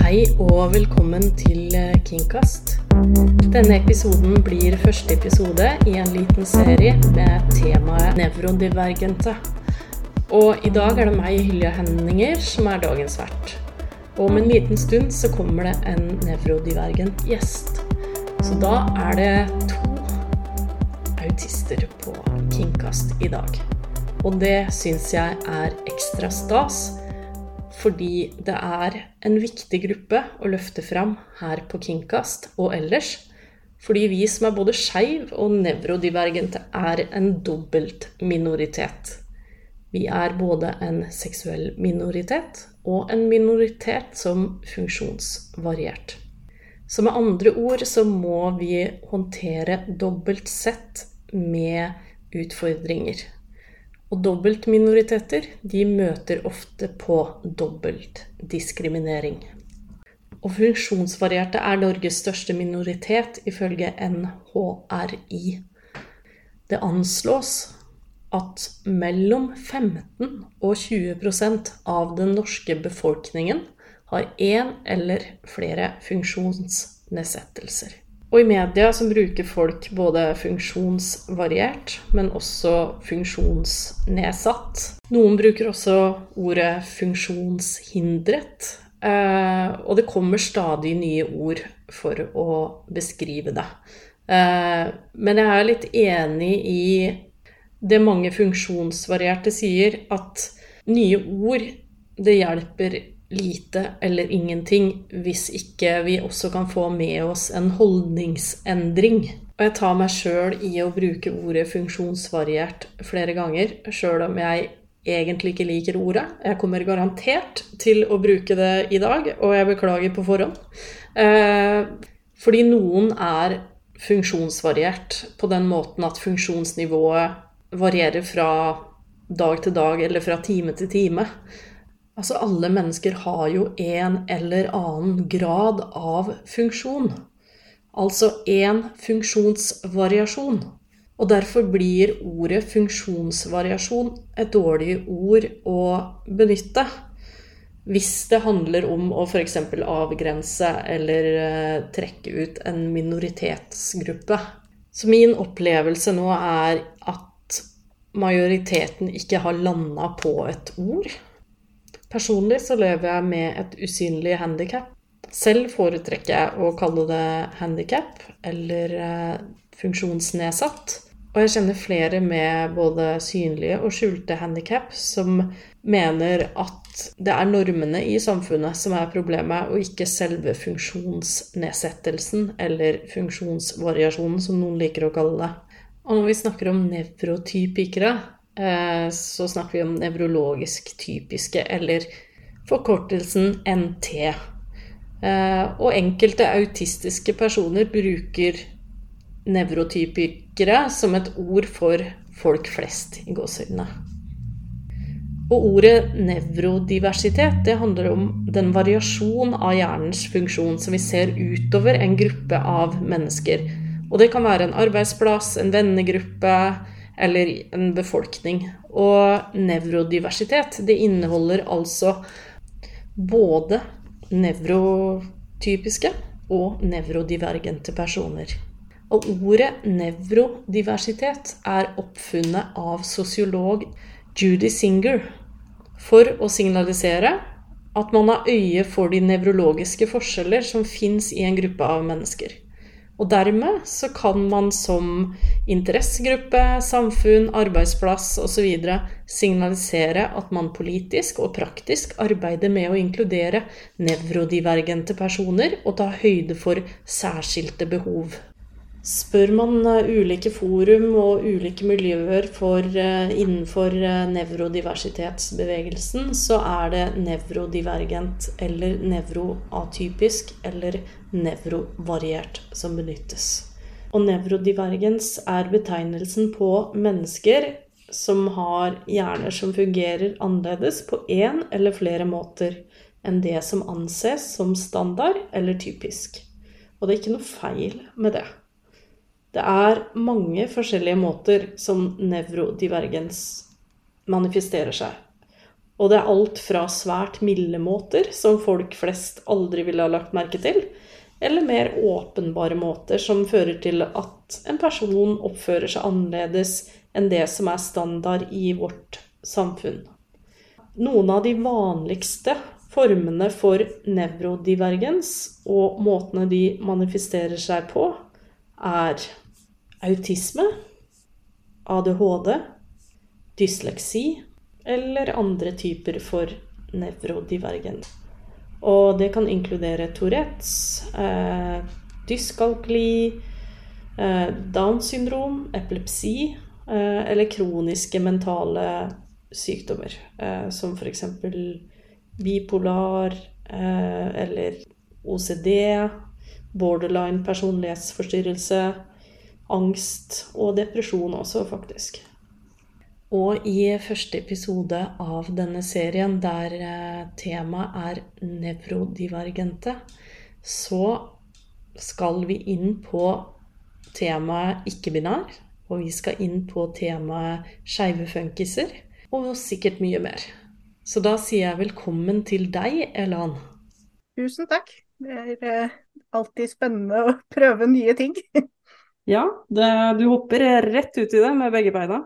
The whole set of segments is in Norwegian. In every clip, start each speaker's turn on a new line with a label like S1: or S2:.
S1: Hei og velkommen til Kingcast. Denne episoden blir første episode i en liten serie med temaet nevrodivergente. Og i dag er det meg, Hylje Henninger, som er dagens vert. Og om en liten stund så kommer det en nevrodivergent gjest. Så da er det to autister på Kingcast i dag. Og det syns jeg er ekstra stas fordi det er en viktig gruppe å løfte fram her på Kinkast og ellers. Fordi vi som er både skeiv og nevrodivergente, er en dobbelt minoritet. Vi er både en seksuell minoritet og en minoritet som funksjonsvariert. Så med andre ord så må vi håndtere dobbelt sett med utfordringer. Og dobbeltminoriteter de møter ofte på dobbeltdiskriminering. Og funksjonsvarierte er Norges største minoritet ifølge NHRI. Det anslås at mellom 15 og 20% av den norske befolkningen har én eller flere funksjonsnedsettelser. Og i media som bruker folk både funksjonsvariert, men også funksjonsnedsatt. Noen bruker også ordet funksjonshindret. Eh, og det kommer stadig nye ord for å beskrive det. Eh, men jeg er litt enig i det mange funksjonsvarierte sier, at nye ord det hjelper lite eller ingenting hvis ikke vi også kan få med oss en holdningsendring. Og jeg tar meg sjøl i å bruke ordet funksjonsvariert flere ganger, sjøl om jeg egentlig ikke liker ordet. Jeg kommer garantert til å bruke det i dag, og jeg beklager på forhånd. Eh, fordi noen er funksjonsvariert på den måten at funksjonsnivået varierer fra dag til dag eller fra time til time. Altså, alle mennesker har jo en eller annen grad av funksjon. Altså én funksjonsvariasjon. Og derfor blir ordet funksjonsvariasjon et dårlig ord å benytte. Hvis det handler om å f.eks. avgrense eller eh, trekke ut en minoritetsgruppe. Så min opplevelse nå er at majoriteten ikke har landa på et ord. Personlig så lever jeg med et usynlig handikap. Selv foretrekker jeg å kalle det handikap eller eh, funksjonsnedsatt. Og jeg kjenner flere med både synlige og skjulte handikap som mener at det er normene i samfunnet som er problemet, og ikke selve funksjonsnedsettelsen eller funksjonsvariasjonen, som noen liker å kalle det. Og når vi snakker om nevrotypikere, så snakker vi om nevrologisk typiske, eller forkortelsen NT. Eh, og enkelte autistiske personer bruker nevrotypikere som et ord for folk flest, i gåseøynene. Og ordet nevrodiversitet det handler om den variasjon av hjernens funksjon som vi ser utover en gruppe av mennesker. Og det kan være en arbeidsplass, en vennegruppe, eller en befolkning. Og nevrodiversitet, det inneholder altså både nevrotypiske og nevrodivergente personer. Og ordet nevrodiversitet er oppfunnet av sosiolog Judy Singer for å signalisere at man har øye for de nevrologiske forskjeller som fins i en gruppe av mennesker. Og dermed så kan man som interessegruppe, samfunn, arbeidsplass osv. signalisere at man politisk og praktisk arbeider med å inkludere nevrodivergente personer og ta høyde for særskilte behov. Spør man eh, ulike forum og ulike miljøer for, eh, innenfor eh, nevrodiversitetsbevegelsen, så er det nevrodivergent eller nevroatypisk eller nevrovariert som benyttes. Og nevrodivergens er betegnelsen på mennesker som har hjerner som fungerer annerledes på én eller flere måter enn det som anses som standard eller typisk. Og det er ikke noe feil med det. Det er mange forskjellige måter som nevrodivergens manifesterer seg. Og det er alt fra svært milde måter, som folk flest aldri ville ha lagt merke til, eller mer åpenbare måter som fører til at en person oppfører seg annerledes enn det som er standard i vårt samfunn. Noen av de vanligste formene for nevrodivergens og måtene de manifesterer seg på, er autisme, ADHD, dysleksi eller andre typer for nevrodivergen. Og det kan inkludere Tourettes, eh, dyskalkuli, eh, Downs syndrom, epilepsi eh, eller kroniske mentale sykdommer, eh, som f.eks. bipolar eh, eller OCD, borderline personlighetsforstyrrelse, angst og depresjon også, faktisk. Og i første episode av denne serien, der eh, temaet er nevrodivergente, så skal vi inn på temaet ikke-binær. Og vi skal inn på temaet skeive funkiser og sikkert mye mer. Så da sier jeg velkommen til deg, Elan.
S2: Tusen takk. Det er eh, alltid spennende å prøve nye ting.
S1: ja, det, du hopper rett ut i det med begge beina.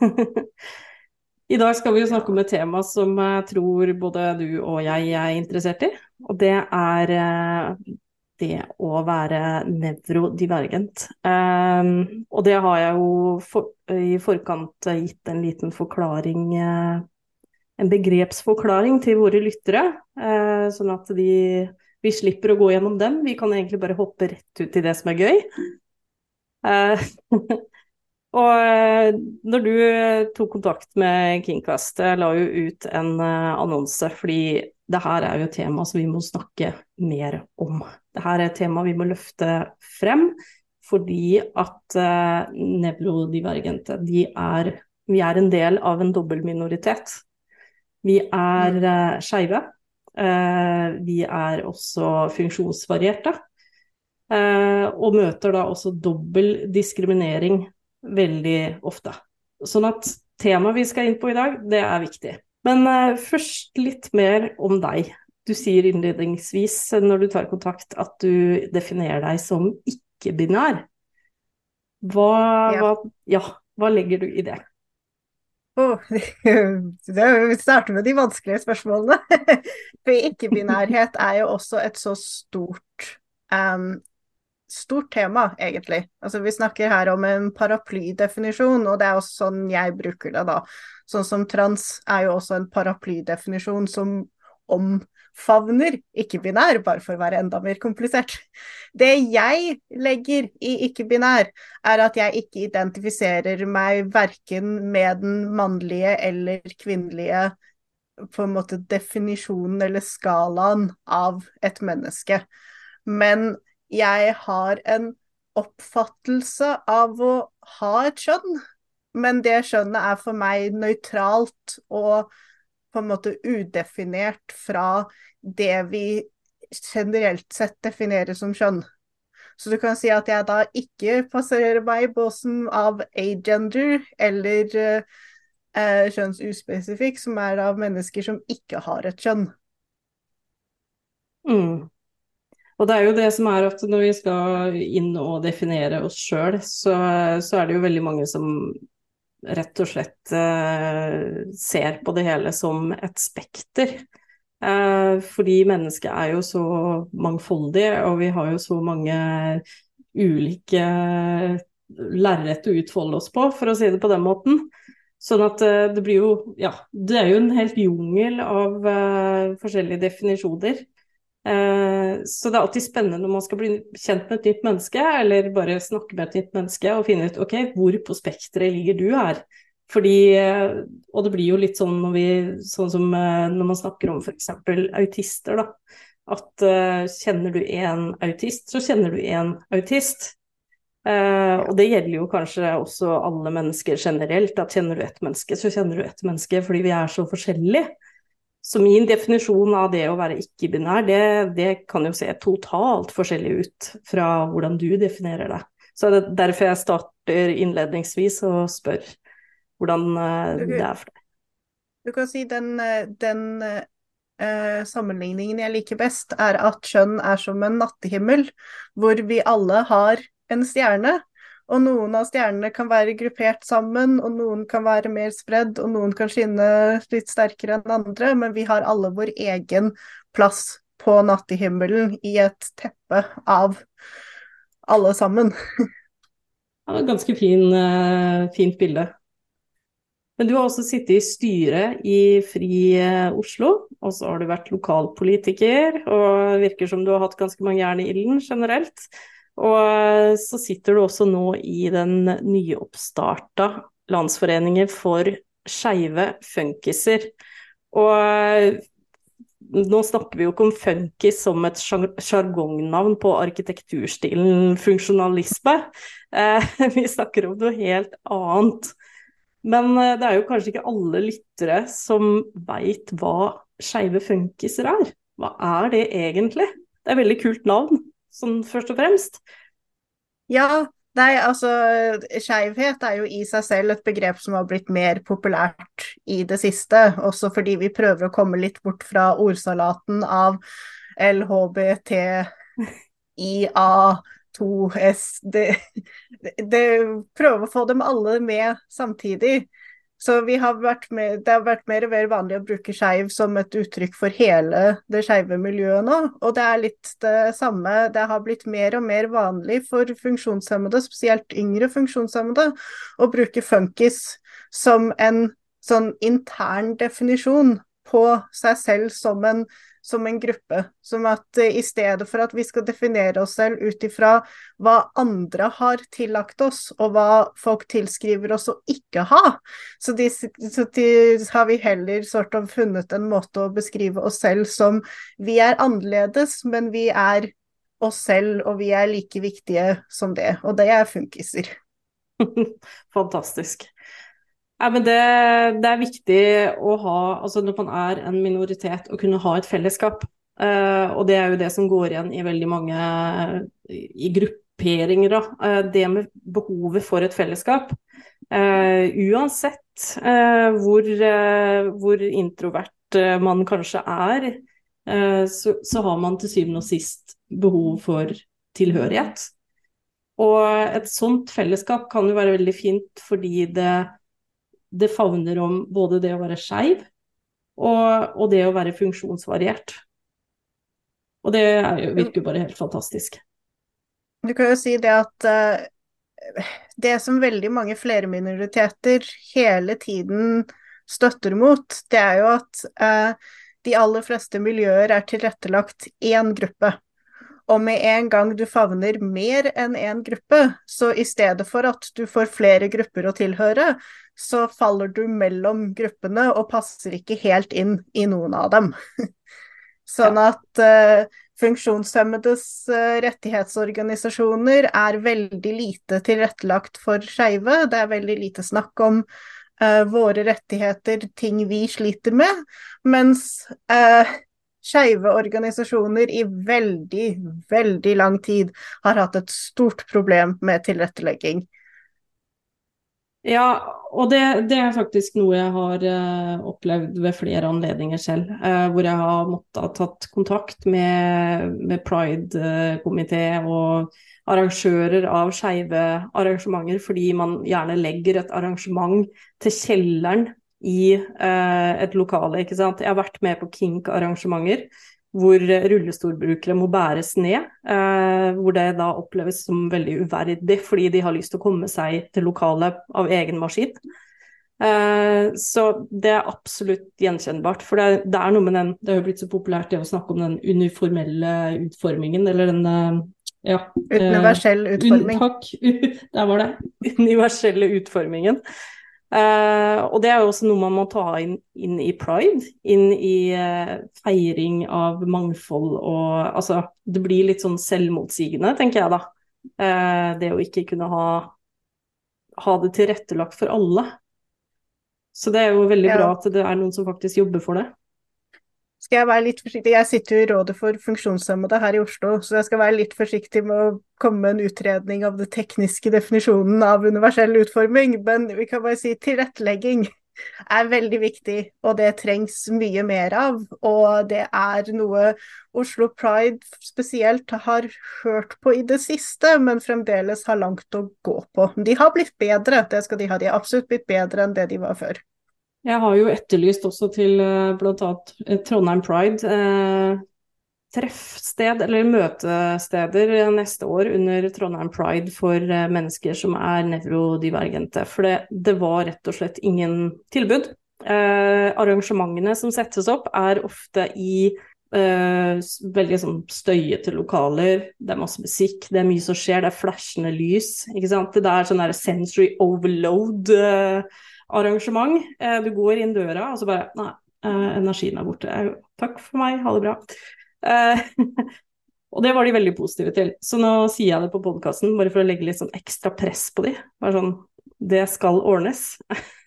S1: I dag skal vi jo snakke om et tema som jeg tror både du og jeg er interessert i. Og det er eh, det å være nevrodivergent. Um, og det har jeg jo for, i forkant gitt en liten forklaring, en begrepsforklaring til våre lyttere, sånn at de, vi slipper å gå gjennom den. Vi kan egentlig bare hoppe rett ut i det som er gøy. Uh, og når du tok kontakt med Kingcast, jeg la jo ut en annonse fordi det her er jo et tema som vi må snakke mer om. Dette er et tema vi må løfte frem, fordi at nevrodivergente de er, vi er en del av en dobbeltminoritet. Vi er uh, skeive. Vi er også funksjonsvarierte. Uh, og møter da også dobbel diskriminering veldig ofte. Sånn at temaet vi skal inn på i dag, det er viktig. Men uh, først litt mer om deg. Du sier innledningsvis når du tar kontakt at du definerer deg som ikke-binær. Hva, ja. Hva, ja, hva legger du i det?
S2: Oh, vi starter med de vanskelige spørsmålene. For ikke-binærhet er jo også et så stort um, stort tema, egentlig. Altså, vi snakker her om en paraplydefinisjon, og det er også sånn jeg bruker det, da. Sånn som trans er jo også en paraplydefinisjon som omfavner ikke-binær, bare for å være enda mer komplisert. Det jeg legger i ikke-binær, er at jeg ikke identifiserer meg verken med den mannlige eller kvinnelige på en måte definisjonen eller skalaen av et menneske. Men jeg har en oppfattelse av å ha et skjønn, men det skjønnet er for meg nøytralt og på en måte udefinert fra det vi generelt sett definerer som skjønn. Så du kan si at jeg da ikke passerer meg i båsen av agender eller eh, kjønnsuspesifikk, som er av mennesker som ikke har et kjønn.
S1: Mm. Og det er jo det som er at når vi skal inn og definere oss sjøl, så, så, er det jo veldig mange som rett og slett eh, ser på det hele som et spekter. Eh, fordi mennesket er jo så mangfoldig, og vi har jo så mange ulike lerret å utfolde oss på, for å si det på den måten. Sånn at uh, det blir jo Ja, det er jo en helt jungel av forskjellige definisjoner. Eh, så det er alltid spennende når man skal bli kjent med et nytt menneske, eller bare snakke med et nytt menneske og finne ut ok, hvor på spekteret ligger du her? Fordi, eh, og det blir jo litt sånn når vi, sånn som eh, når man snakker om f.eks. autister, da. At uh, kjenner du en autist, så kjenner du en autist. Uh, og det gjelder jo kanskje også alle mennesker generelt, at kjenner du ett menneske, så kjenner du ett menneske fordi vi er så forskjellige. Så min definisjon av det å være ikke-binær, det, det, kan jo se totalt forskjellig ut fra hvordan du definerer det. Så det er derfor jeg starter innledningsvis og spør hvordan uh, det er for deg.
S2: Du kan si den, den uh, sammenligningen jeg liker best, er at kjønn er som en nattehimmel, hvor vi alle har en stjerne. Og noen av stjernene kan være gruppert sammen, og noen kan være mer spredd, og noen kan skinne litt sterkere enn andre, men vi har alle vår egen plass på nattehimmelen i et teppe av alle sammen.
S1: Ja, ganske fin, uh, fint bilde. Men du har også sittet i styret i Fri eh, Oslo, og så har du vært lokalpolitiker, og det virker som du har hatt ganske mange jern i ilden generelt. Og eh, så sitter du også nå i den nyoppstarta Landsforeningen for skeive funkiser. Og eh, nå snakker vi jo ikke om funkis som et sjargongnavn på arkitekturstilen funksjonalisme. vi snakker om noe helt annet. Men eh, det er jo kanskje ikke alle lyttere som veit hva skeive funkiser er. Hva er det egentlig? Det er et veldig kult navn, sånn først og fremst.
S2: Ja, nei, altså skeivhet er jo i seg selv et begrep som har blitt mer populært i det siste. Også fordi vi prøver å komme litt bort fra ordsalaten av LHBTIA to S det, det, Prøve å få dem alle med samtidig. Så har med, det har vært mer og mer vanlig å bruke skeiv som et uttrykk for hele det skeive miljøet nå. Og det er litt det samme. Det har blitt mer og mer vanlig for funksjonshemmede, spesielt yngre funksjonshemmede, å bruke funkis som en sånn intern definisjon på seg selv som en som en gruppe. Som at uh, i stedet for at vi skal definere oss selv ut ifra hva andre har tillagt oss, og hva folk tilskriver oss å ikke ha, så, de, så de, har vi heller sort of funnet en måte å beskrive oss selv som vi er annerledes, men vi er oss selv, og vi er like viktige som det. Og det er funkiser.
S1: Fantastisk. Ja, det, det, er viktig å ha, altså når man er en minoritet, å kunne ha et fellesskap. Uh, og det er jo det som går igjen i veldig mange i grupperinger. Uh, det med behovet for et fellesskap. Uh, uansett hvor, hvor, introvert man kanskje er, så, så, har man til syvende og sist behov for tilhørighet. Og et sånt fellesskap kan jo være veldig fint fordi det det favner om både det å være skeiv og, og, det å være funksjonsvariert. Og det jo, virker bare helt fantastisk.
S2: Du kan jo si det at uh, det som veldig mange flere minoriteter hele tiden støtter mot, det er jo at uh, de aller fleste miljøer er tilrettelagt én gruppe. Og med en gang du favner mer enn én gruppe, så i stedet for at du får flere grupper å tilhøre, så faller du mellom gruppene og passer ikke helt inn i noen av dem. sånn at uh, funksjonshemmedes uh, rettighetsorganisasjoner er veldig lite tilrettelagt for skeive. Det er veldig lite snakk om uh, våre rettigheter, ting vi sliter med. Mens skeive organisasjoner i veldig, veldig lang tid har hatt et stort problem med tilrettelegging.
S1: Ja, og det, det, er faktisk noe jeg har uh, opplevd ved flere anledninger selv. Uh, hvor jeg har måttet ha tatt kontakt med, med pride-komité og arrangører av skeive arrangementer, fordi man gjerne legger et arrangement til kjelleren i uh, et lokale. ikke sant? Jeg har vært med på kink-arrangementer hvor rullestolbrukere må bæres ned. Eh, hvor det da oppleves som veldig uverdig, fordi de har lyst til å komme seg til lokalet av egen maskin. Eh, så det er absolutt gjenkjennbart. For det, det, er noe med den Det har jo blitt så populært det å snakke om den uniformelle utformingen, eller den eh, ja,
S2: Universell utforming.
S1: Un, takk, der var det. Universelle utformingen. Uh, og det er jo også noe man må ta inn, inn i pride, inn i uh, feiring av mangfold og Altså, det blir litt sånn selvmotsigende, tenker jeg da. Uh, det å ikke kunne ha, ha det tilrettelagt for alle. Så det er jo veldig ja. bra at det er noen som faktisk jobber for det
S2: skal jeg være litt forsiktig. Jeg sitter jo i Rådet for funksjonshemmede her i Oslo, så jeg skal være litt forsiktig med å komme med en utredning av den tekniske definisjonen av universell utforming. Men vi kan bare si tilrettelegging. er veldig viktig, og det trengs mye mer av. Og det er noe Oslo Pride spesielt har hørt på i det siste, men fremdeles har langt å gå på. De har blitt bedre, det skal de ha. De har absolutt blitt bedre enn det de var før.
S1: Jeg har jo etterlyst også til eh, bl.a. Eh, Trondheim Pride eh, treffsted eller møtesteder neste år under Trondheim Pride for eh, mennesker som er nevrodivergente. For det, det var rett og slett ingen tilbud. Eh, arrangementene som settes opp er ofte i eh, veldig sånn støyete lokaler. Det er masse musikk, det er mye som skjer, det er flashende lys. Det er sånn der sensory overload. Eh, arrangement. Eh, du går inn døra, og så bare Nei, eh, energien er borte. Takk for meg, ha det bra. Eh, og det var de veldig positive til. Så nå sier jeg det på podkasten bare for å legge litt sånn ekstra press på de. Bare sånn Det skal ordnes.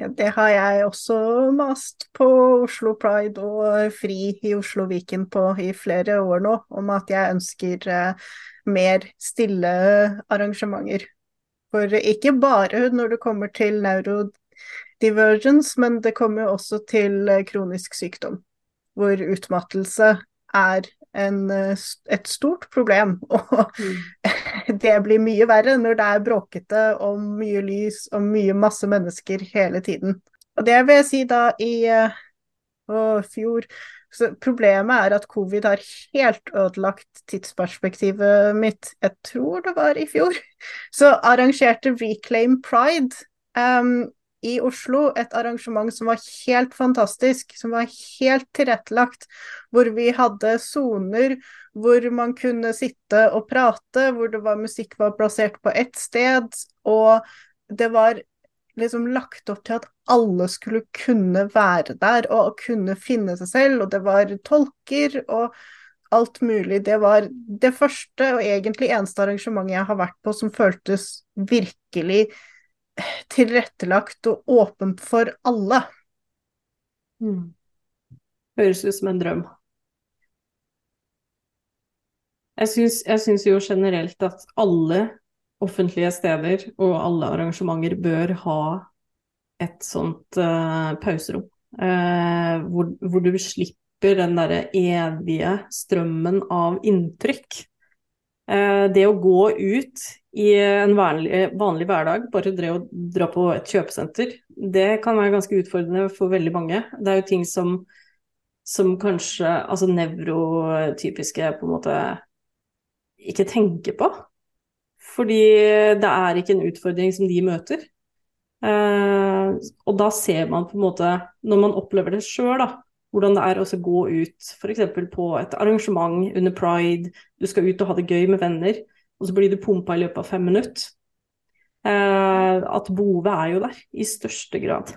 S2: Ja, det har jeg også mast på Oslo Pride og Fri i Oslo Viken på i flere år nå, om at jeg ønsker eh, mer stille arrangementer. For ikke bare når det kommer til neurodivergence, men det kommer også til eh, kronisk sykdom, hvor utmattelse er en, eh, et stort problem. Og mm. det blir mye verre når det er bråkete og mye lys og mye masse mennesker hele tiden. Og det vil jeg si da i å, fjor så Problemet er at covid har helt ødelagt tidsperspektivet mitt. Jeg tror det var i fjor. Så arrangerte Reclaim Pride um, i Oslo et arrangement som var helt fantastisk, som var helt tilrettelagt. Hvor vi hadde soner hvor man kunne sitte og prate, hvor det var musikk var plassert på ett sted. Og det var liksom lagt opp til at alle skulle kunne være der og kunne finne seg selv. Og det var tolker og alt mulig. Det var det første og egentlig eneste arrangementet jeg har vært på som føltes virkelig tilrettelagt og åpent for alle.
S1: Mm. Høres ut som en drøm. Jeg syns jo generelt at alle offentlige steder og alle arrangementer bør ha et sånt uh, pauserom. Uh, hvor, hvor, du slipper den derre evige strømmen av inntrykk. Uh, det å gå ut i en vanlig, vanlig hverdag, bare det å dra på et kjøpesenter, det kan være ganske utfordrende for veldig mange. Det er jo ting som, som kanskje altså nevrotypiske på en måte ikke tenker på. Fordi det er ikke en utfordring som de møter. Eh, og da ser man på en måte, når man opplever det sjøl, hvordan det er å gå ut f.eks. på et arrangement under pride, du skal ut og ha det gøy med venner og så blir du pumpa i løpet av fem minutter. Eh, at behovet er jo der, i største grad.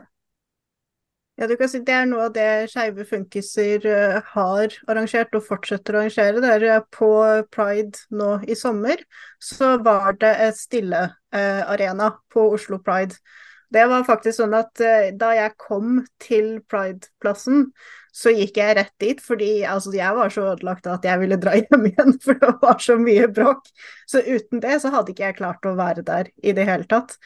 S2: Ja, du kan si Det er noe av det Skeive funkiser uh, har arrangert og fortsetter å arrangere. Det er På Pride nå i sommer så var det et stillearena eh, på Oslo Pride. Det var faktisk sånn at da jeg kom til Pride-plassen, så gikk jeg rett dit, fordi altså, jeg var så ødelagt at jeg ville dra hjem igjen, for det var så mye bråk. Så uten det så hadde ikke jeg klart å være der i det hele tatt.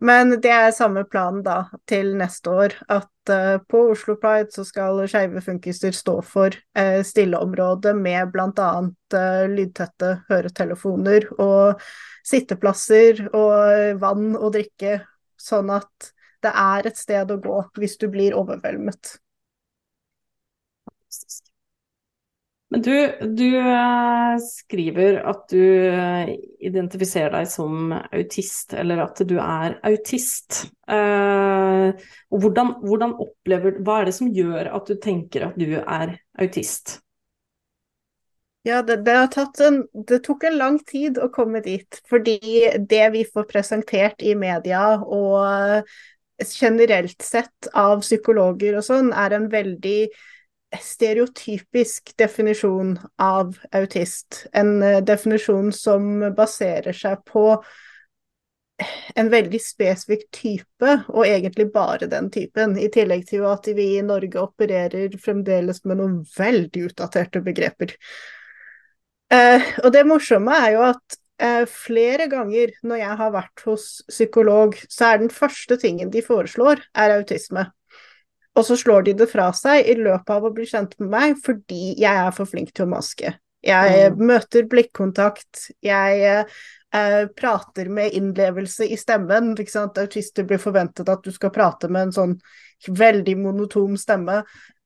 S2: Men det er samme plan da til neste år, at uh, på Oslo Pride så skal Skeive funkister stå for uh, stilleområdet med bl.a. Uh, lydtette høretelefoner og sitteplasser og vann og drikke, sånn at det er et sted å gå hvis du blir overveldet.
S1: Men du, du uh, skriver at du uh, identifiserer deg som autist, eller at du er autist. Uh, og hvordan, hvordan, opplever Hva er det som gjør at du tenker at du er autist?
S2: Ja, det, det, en, det, tok en lang tid å komme dit. Fordi det vi får presentert i media og generelt sett av psykologer og sånn, er en veldig stereotypisk definisjon av autist. En eh, definisjon som baserer seg på en veldig spesifikk type, og egentlig bare den typen. I tillegg til at vi i Norge opererer fremdeles med noen veldig utdaterte begreper. Eh, og det morsomme er jo at eh, flere ganger når jeg har vært hos psykolog, så er den første tingen de foreslår, er autisme. Og så slår de det fra seg i løpet av å bli kjent med meg fordi jeg er for flink til å maske. Jeg mm. møter blikkontakt, jeg eh, prater med innlevelse i stemmen. Autister blir forventet at du skal prate med en sånn veldig monotom stemme.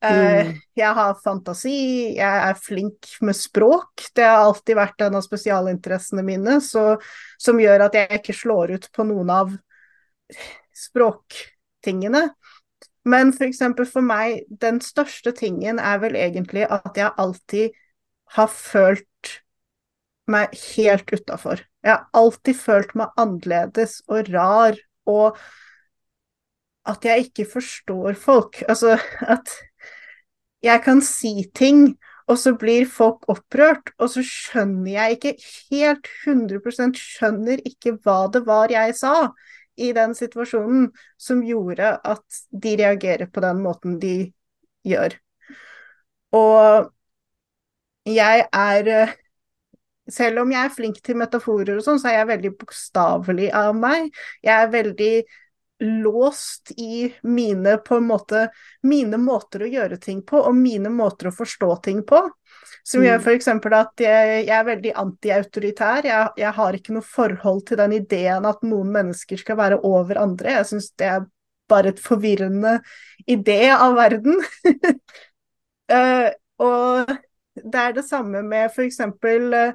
S2: Eh, mm. Jeg har fantasi, jeg er flink med språk. Det har alltid vært en av spesialinteressene mine, så, som gjør at jeg ikke slår ut på noen av språktingene. Men for eksempel for meg, den største tingen er vel egentlig at jeg alltid har følt meg helt utafor. Jeg har alltid følt meg annerledes og rar, og at jeg ikke forstår folk. Altså at jeg kan si ting, og så blir folk opprørt, og så skjønner jeg ikke helt 100% skjønner ikke hva det var jeg sa i den situasjonen som gjorde at de reagerer på den måten de gjør. Og jeg er Selv om jeg er flink til metaforer og sånn, så er jeg veldig bokstavelig av meg. Jeg er veldig låst i mine, måte, mine måter å gjøre ting på, og mine måter å forstå ting på. Som mm. gjør f.eks. at jeg, jeg, er veldig antiautoritær. Jeg, jeg har ikke noe forhold til den ideen at noen mennesker skal være over andre. Jeg syns det er bare et forvirrende idé av verden. uh, og det er det samme med f.eks. Uh, Eh,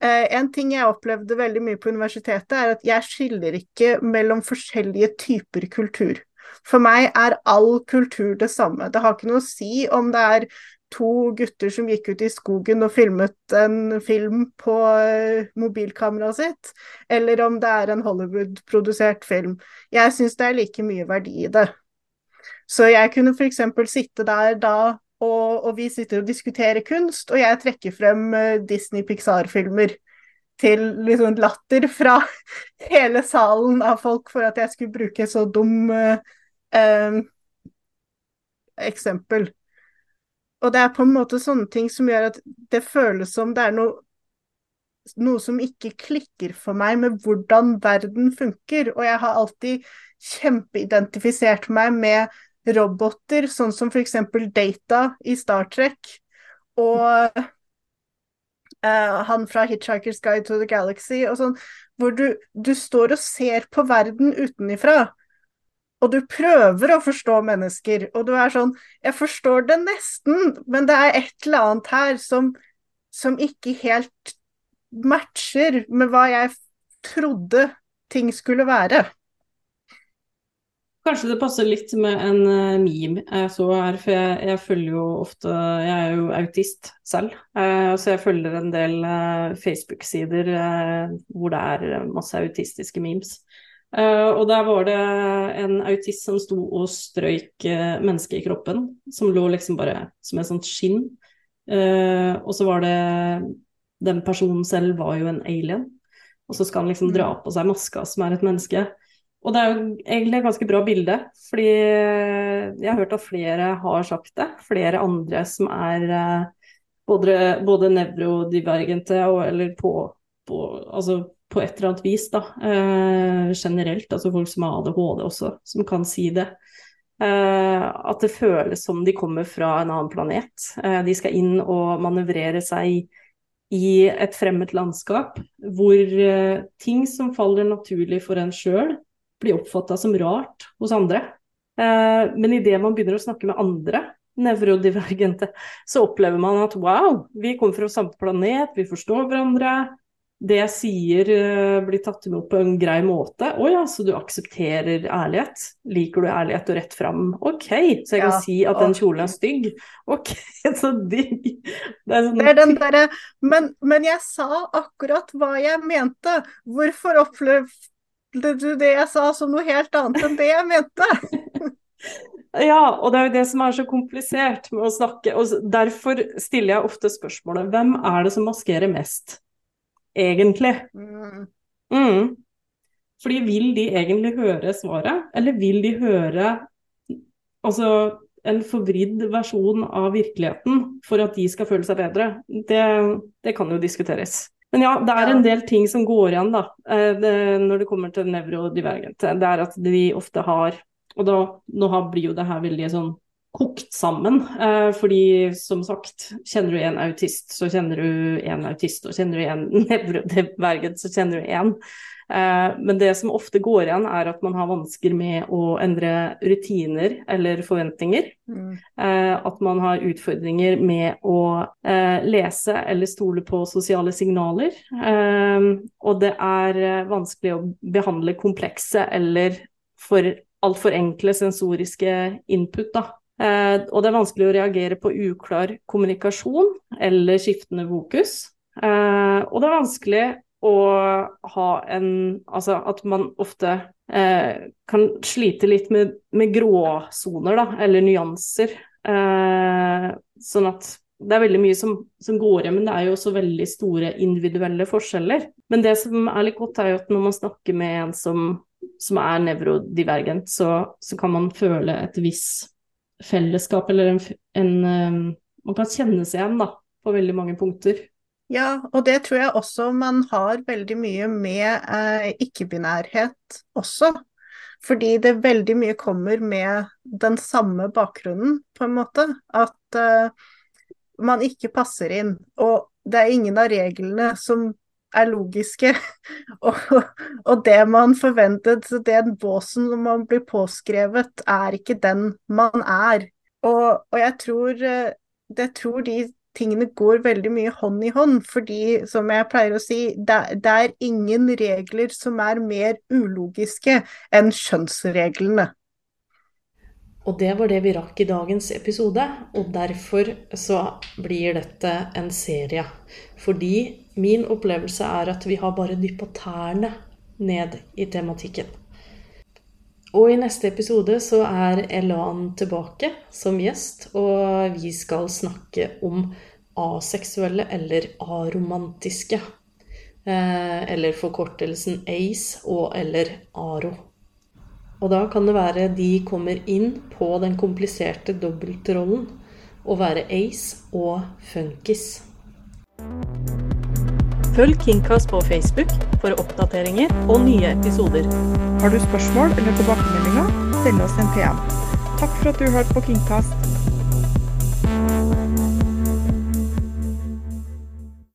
S2: en ting jeg opplevde veldig mye på universitetet, er at jeg skiller ikke mellom forskjellige typer kultur. For meg er all kultur det samme. Det har ikke noe å si om det er to gutter som gikk ut i skogen og filmet en film på eh, mobilkameraet sitt, eller om det er en Hollywood-produsert film. Jeg syns det er like mye verdi i det. Så jeg kunne f.eks. sitte der da og, og, vi sitter og diskuterer kunst, og jeg trekker frem uh, Disney-Pixar-filmer til liksom latter fra hele salen av folk for at jeg skulle bruke så dum uh, uh, eksempel. Og det er på en måte sånne ting som gjør at det føles som det er noe, noe som ikke klikker for meg med hvordan verden funker. Og jeg har alltid kjempeidentifisert meg med roboter, sånn som f.eks. Data i Star Trek, og uh, han fra Hitchhiker's Guide to the Galaxy, og sånn, hvor du, du står og ser på verden utenifra. Og du prøver å forstå mennesker, og du er sånn Jeg forstår det nesten, men det er et eller annet her som, som ikke helt matcher med hva jeg trodde ting skulle være.
S1: Kanskje det passer litt med en uh, meme jeg så her, for jeg, jeg, følger jo ofte Jeg er jo autist selv, eh, så jeg følger en del eh, Facebook-sider hvor det er masse autistiske memes. og der var det en autist som sto og strøyk mennesket i kroppen, som lå liksom bare som et sånt skinn. og så var det Den personen selv var jo en alien, og så skal han liksom dra mm. på seg maska som er et menneske. Og det er jo egentlig et ganske bra bilde, fordi jeg har hørt at flere har sagt det. Flere andre som er eh, både, både nevrodivergente og eller på, på, altså på, et eller annet vis, da. Eh, generelt, altså folk som har ADHD også, som kan si det. Eh, at det føles som de kommer fra en annen planet. Eh, de skal inn og manøvrere seg i et fremmed landskap hvor eh, ting som faller naturlig for en sjøl, blir oppfatta som rart hos andre. Eh, men idet man begynner å snakke med andre nevrodivergente, så opplever man at wow, vi kommer fra samme planet, vi forstår hverandre. Det jeg sier uh, blir tatt imot på en grei måte. Å ja, så du aksepterer ærlighet? Liker du ærlighet og rett fram? Ok, så jeg kan si at den kjolen er stygg. Ok, så digg.
S2: Det er, sånn... det er den derre men, men jeg sa akkurat hva jeg mente. Hvorfor opplever du det jeg sa som noe helt annet enn det jeg mente.
S1: ja, og det er jo det som er så komplisert med å snakke. og Derfor stiller jeg ofte spørsmålet hvem er det som maskerer mest, egentlig? Mm. Mm. Fordi vil de egentlig høre svaret, eller vil de høre altså en forvridd versjon av virkeligheten for at de skal føle seg bedre? Det, det kan jo diskuteres. Men ja, det er en del ting som går igjen, da, eh, det, når det kommer til nevrodivergent. Det er at de ofte har Og da, nå blir jo det her veldig sånn kokt sammen. Eh, fordi som sagt, kjenner du en autist, så kjenner du en autist, og kjenner du en nevrodivergent, så kjenner du en. Eh, men det som ofte går igjen, er at man har vansker med å endre rutiner eller forventninger.
S2: Mm.
S1: Eh, at man har utfordringer med å eh, lese eller stole på sosiale signaler. Og det er vanskelig å behandle komplekse eller for altfor enkle sensoriske input. Da. Eh, og det er vanskelig å reagere på uklar kommunikasjon eller skiftende fokus. Eh, og det er vanskelig å ha en Altså at man ofte eh, kan slite litt med, med gråsoner, da, eller nyanser. Eh, sånn at det er veldig mye som, som går igjen, men det er jo også veldig store individuelle forskjeller. Men det som er litt godt, er jo at når man snakker med en som, som er nevrodivergent, så, så kan man føle et visst fellesskap, eller en, en eh, Man kan kjenne seg igjen, da, på veldig mange punkter.
S2: Ja, og det tror jeg også man har veldig mye med eh, ikke-binærhet også. Fordi det veldig mye kommer med den samme bakgrunnen, på en måte. At eh, man ikke passer inn. Og det er ingen av reglene som er logiske. og, og det man forventet, så den båsen som man blir påskrevet, er ikke den man er. Og, og jeg tror, eh, jeg tror de tingene går veldig mye hånd i hånd, fordi som jeg pleier å si, det, det er ingen regler som er mer ulogiske enn kjønnsreglene.
S3: Og det var det vi rakk i dagens episode, og derfor så blir dette en serie. Fordi min opplevelse er at vi har bare dyppa tærne ned i tematikken. Og i neste episode så er Elan tilbake som gjest, og vi skal snakke om aseksuelle eller aromantiske. Eh, eller forkortelsen ACE og eller ARO. Og da kan det være de kommer inn på den kompliserte dobbeltrollen å være ace og funkis.
S4: Følg Kingcast på Facebook for oppdateringer og nye episoder.
S5: Har du spørsmål eller tilbakemeldinger, send oss en PM. Takk for at du hørte på Kingcast.